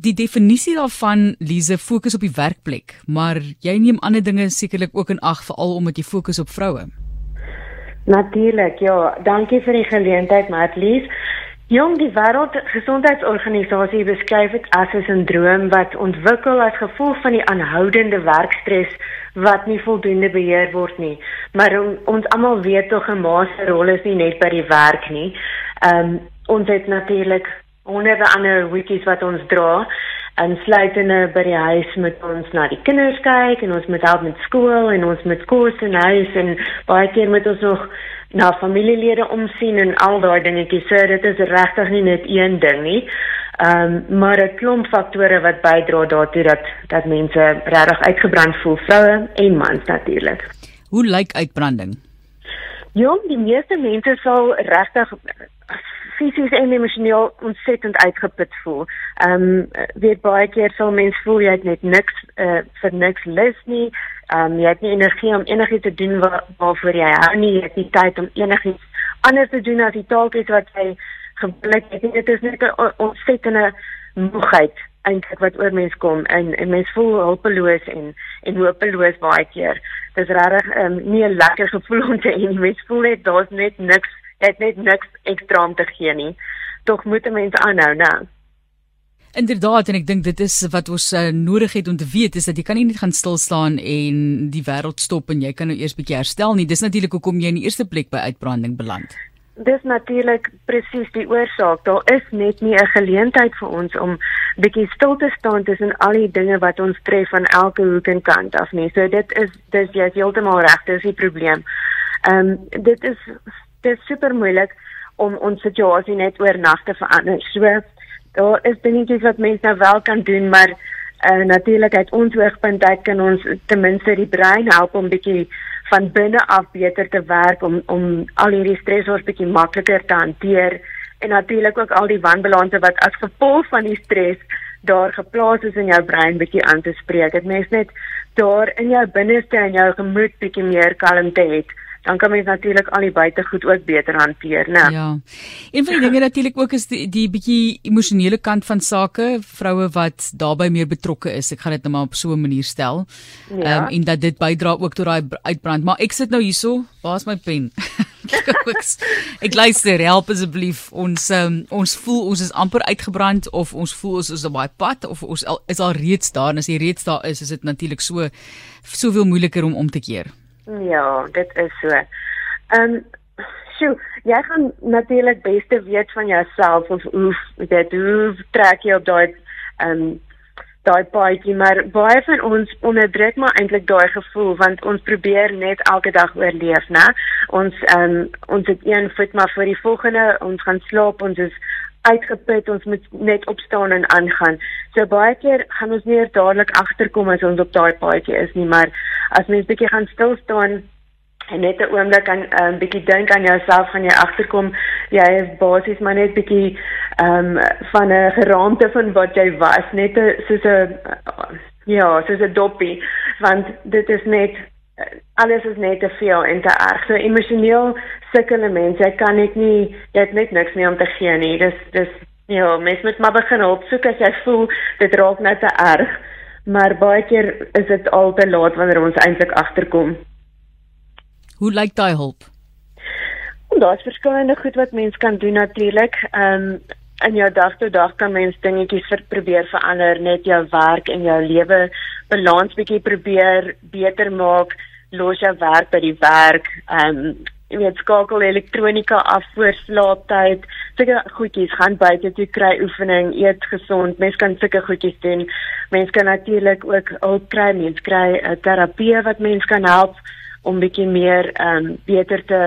die definisie daarvan Lize fokus op die werkplek, maar jy neem ander dinge sekerlik ook in ag veral omdat jy fokus op vroue. Natuurlik, ja. Dankie vir die geleentheid, Matlies. Jong, die Wêreldgesondheidsorganisasie beskryf dit as 'n sindroom wat ontwikkel as gevolg van die aanhoudende werkstres wat nie voldoende beheer word nie. Maar on, ons almal weet tog 'n ma se rol is nie net by die werk nie. Ehm um, ons het natuurlik honderde ander wikkies wat ons dra en sluitende by die huis met ons na die kinders kyk en ons moet help met skool en ons moet kos en huis en baie keer moet ons nog na familielede omsien en al daai dingetjies. So dit is regtig nie net een ding nie. Ehm um, maar 'n klomp faktore wat bydra daartoe dat dat mense regtig uitgebrand voel, vroue en mans natuurlik. Hoe lyk uitbranding? Jong, die meeste mense sal regtig fisies en emosioneel ontsettend uitgeput voel. Ehm um, weet baie keer sal mense voel jy het net niks uh, vir niks lus nie. Ehm um, jy het nie energie om enigiets te doen waar, waarvoor jy hou nie. Jy het nie tyd om enigiets anders te doen as die taakies wat jy geblik het. Dit is net 'n ontsettende moegheid eintlik wat oor mense kom en en mense voel hulpeloos en en hopeloos baie keer. Dis regtig ehm um, nie 'n lekker gevoel om te hê nie. Mense voel net daar's net niks het net niks ekstra om te gee nie. Tog moet mense aanhou, né? Inderdaad en ek dink dit is wat ons uh, nodig het om te weet is dat jy kan nie net gaan stil staan en die wêreld stop en jy kan nou eers bietjie herstel nie. Dis natuurlik hoekom jy in die eerste plek by uitbranding beland. Dis natuurlik presies die oorsaak. Daar is net nie 'n geleentheid vir ons om bietjie stil te staan tussen al die dinge wat ons tref van elke hoek en kant af nie. So dit is dis jy's heeltemal reg, dis die probleem. Ehm um, dit is dit is super moeilik om ons situasie net oornag te verander. So daar is dingetjies wat mense nou wel kan doen, maar uh, natuurlik uit ons oogpunt uit kan ons ten minste die brein help om bietjie van binne af beter te werk om om al hierdie stresors bietjie makliker te hanteer en natuurlik ook al die wanbalanse wat as gevolg van die stres daar geplaas is in jou brein bietjie aan te spreek. Dit mens net daar in jou binneste en jou gemoed bietjie meer kalmte het dan kan mens natuurlik al die buitegoed ook beter hanteer, né? Ja. Een van die dinge natuurlik ook is die die bietjie emosionele kant van sake, vroue wat daarbey meer betrokke is. Ek gaan dit nou maar op so 'n manier stel. Ja. Ehm um, en dat dit bydra ook tot daai uitbrand. Maar ek sit nou hierso, waar's my pen? ek luister, help asseblief. Ons um, ons voel ons is amper uitgebrand of ons voel ons is op baie pad of ons al, is al reeds daar en as jy reeds daar is, is dit natuurlik so soveel moeiliker om om te keer. Ja, dit is so. Ehm um, sjoe, jy gaan natuurlik beste weet van jouself of hoe dit hoe trek jy op daai ehm um, daai paadjie, maar baie van ons onderdruk maar eintlik daai gevoel want ons probeer net elke dag oorleef, né? Ons ehm um, ons het een voet maar vir die volgende, ons gaan slaap, ons is uitgeput, ons moet net opstaan en aangaan. So baie keer gaan ons nie dadelik agterkom as ons op daai paadjie is nie, maar as mens bietjie gaan stil staan en net 'n oomblik aan 'n um, ehm, bietjie dink aan jouself gaan jy agterkom jy is basies maar net bietjie ehm um, van 'n geraamte van wat jy was net a, soos 'n ja soos 'n doppie want dit is net alles is net te veel en te erg so emosioneel sukkel mense jy kan net nie jy het net niks meer om te gee nie dis dis ja mens moet maar begin hulp soek as jy voel dit raak net te erg maar baie keer is dit al te laat wanneer ons eintlik agterkom. Hoe lyk daai hulp? Daar's verskillende goed wat mens kan doen natuurlik. Ehm um, in jou dag tot dag kan mens dingetjies vir probeer verander, net jou werk en jou lewe balans bietjie probeer beter maak, los jou werk by die werk. Ehm um, jy weet skakel elektronika af voor slaaptyd. Sulke goedjies gaan buite toe kry oefening, eet gesond. Mens kan sulke goedjies doen. Mens kan natuurlik ook hulp kry, mens kry 'n uh, terapie wat mens kan help om bietjie meer ehm um, beter te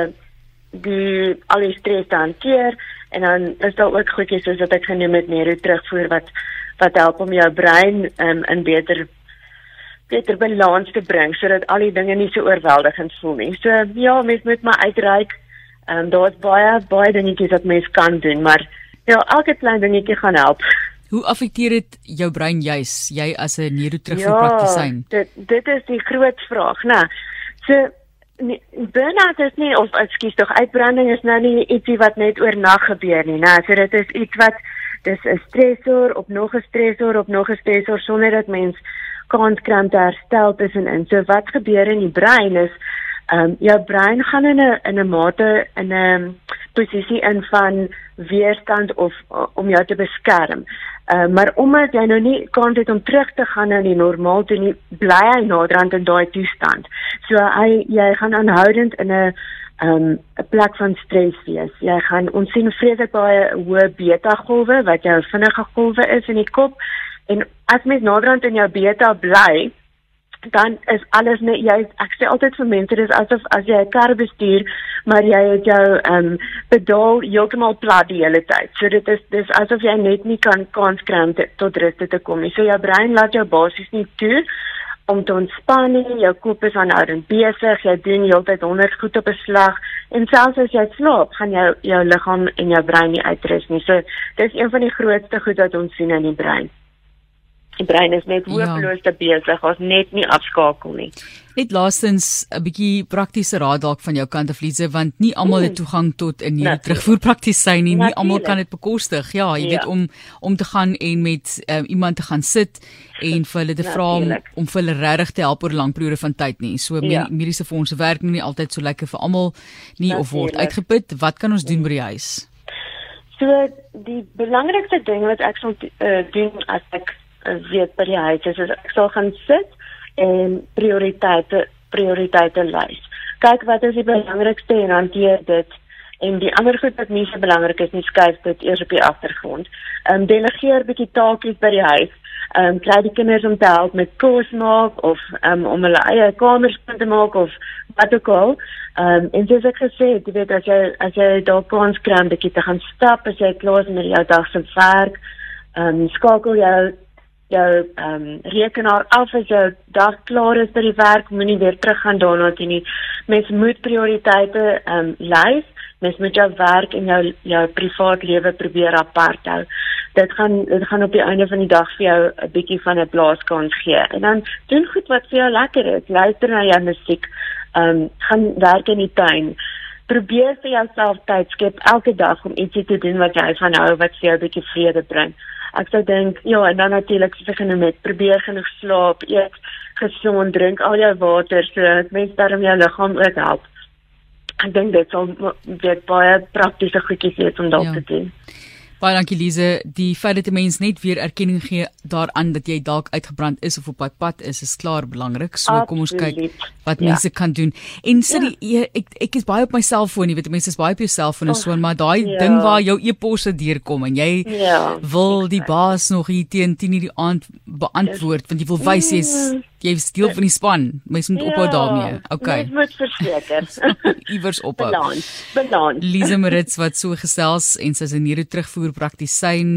die al die stres te hanteer en dan is daar ook goedjies soos wat ek genoem het neuro terugvoer wat wat help om jou brein um, in beter beter balans te bring sodat al die dinge nie so oorweldigend voel nie. So ja, mens moet maar uitreik. Ehm um, daar's baie baie dingetjies wat mens kan doen, maar ja, elke klein dingetjie gaan help. Hoe affekteer dit jou brein juis, jy as 'n neuroterapie-praktisyn? Ja, dit dit is die groot vraag, né? So burn-out is nie of ekskuus tog uitbranding is nou nie ietsie wat net oornag gebeur nie, né? So dit is iets wat dis 'n stresor op nog 'n stresor op nog 'n stresor sonder dat mens kans kry om te herstel tussenin. So wat gebeur in die brein is ehm um, jou brein gaan in 'n in 'n mate in 'n posisie in van weerstand of om jou te beskerm. Uh, maar omdat jy nou nie kans het om terug te gaan na die normaal toe nie, bly hy naderhand in daai toestand. So hy jy gaan aanhoudend in 'n um 'n plek van stres wees. Jy gaan ons sien vreeslik baie hoë beta golwe wat jou vinnige golwe is in die kop en as mens naderhand in jou beta bly dan is alles net jy ek sê altyd vir mense dis asof as jy 'n kar bestuur maar jy het jou um pedaal heeltemal plat die hele tyd. So dit is dis asof jy net nie kan kans kry om tot rus te kom nie. So jou brein laat jou basies nie toe om te ontspan nie. Jou kop is aanhoudend besig. Jy doen heeltyd honderd goed op 'n slag en selfs as jy slaap, gaan jou jou liggaam en jou brein nie uitrus nie. So dis een van die grootste goed wat ons sien in die brein. Die brein is net ja. hopeloos ja. besig, ons net nie afskakel nie. Net laastens 'n bietjie praktiese raad dalk van jou kant af Lize want nie almal het hmm. toegang tot 'n nuwe terugvoerpraktisyn nie. Nie almal kan dit bekostig. Ja, jy ja. weet om om te gaan en met um, iemand te gaan sit en vir hulle te vra om om vir hulle regtig te help oor 'n lang periode van tyd nie. So ja. mediese fondse werk nie altyd so lekker vir almal nie Natuurlijk. of word uitgeput. Wat kan ons doen by die huis? So die belangrikste ding wat ek sal uh, doen as ek weet by die huis is, is ek sal gaan sit en prioriteite prioriteite lys. Kyk wat is die belangrikste en hanteer dit en die ander goed wat nie so belangrik is nie skuif dit eers op die agtergrond. Ehm um, delegeer bietjie taakies by die huis. Ehm um, kry die kinders om te help met kos maak of um, om hulle eie kamers te maak of wat ook al. Ehm um, en soos ek gesê het, jy weet as jy as jy daar kans kry om bietjie te gaan stap as jy klaar is met jou dag se werk, ehm um, skakel jou jou ehm um, rekenaar af as jou dag klaar is by die werk, moenie weer teruggaan daarna toe nie. Mens moet prioriteite ehm um, lys. Mens moet jou werk en jou jou privaat lewe probeer apart hou. Dit gaan dit gaan op die einde van die dag vir jou 'n bietjie van 'n blaaskans gee. En dan doen goed wat vir jou lekker is. Luister na jou musiek. Ehm um, gaan werk in die tuin. Probeer vir jouself tyd skep elke dag om ietsie te doen wat jy van hou wat vir jou 'n bietjie vrede bring. Ek sou dink ja en dan natuurlik se begin met probeer genoeg slaap eet gesond drink al jou water so mense daarom jou liggaam ook help. Ek dink dit sal dit baie praktiese goedjies wees om dalk ja. te doen Baie dankie Lize. Die feit dat 'n mens net weer erkenning gee daaraan dat jy dalk uitgebrand is of op pad pad is, is klaar belangrik. So Absoluut. kom ons kyk wat ja. mense kan doen. En sê ja. ek ek is baie op my selfoon, jy weet mense is baie op jou selfoon en so, maar daai ja. ding waar jou e-posse deurkom en jy ja. wil die baas nog hier teen 10:00 die aand beantwoord want jy wil wys jy's mm jy is deel van die span. Mens moet ja, ophou daarmee. Okay. Mens moet verseker. Iewers ophou. Balans. Balans. Lise Marits wat so gesels en sy is 'n neuro terugvoer praktisyn